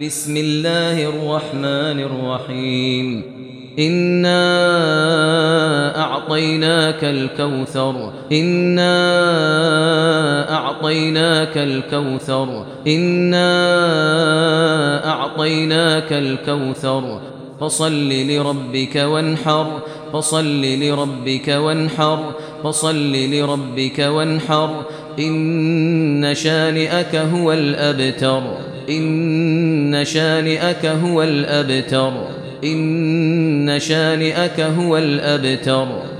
بسم الله الرحمن الرحيم إنا أعطيناك الكوثر إنا أعطيناك الكوثر إنا أعطيناك الكوثر فصل لربك وانحر فصل لربك وانحر فصل لربك وانحر إن شانئك هو الأبتر إن شانئك هو الأبتر. إن شانئك هو الأبتر.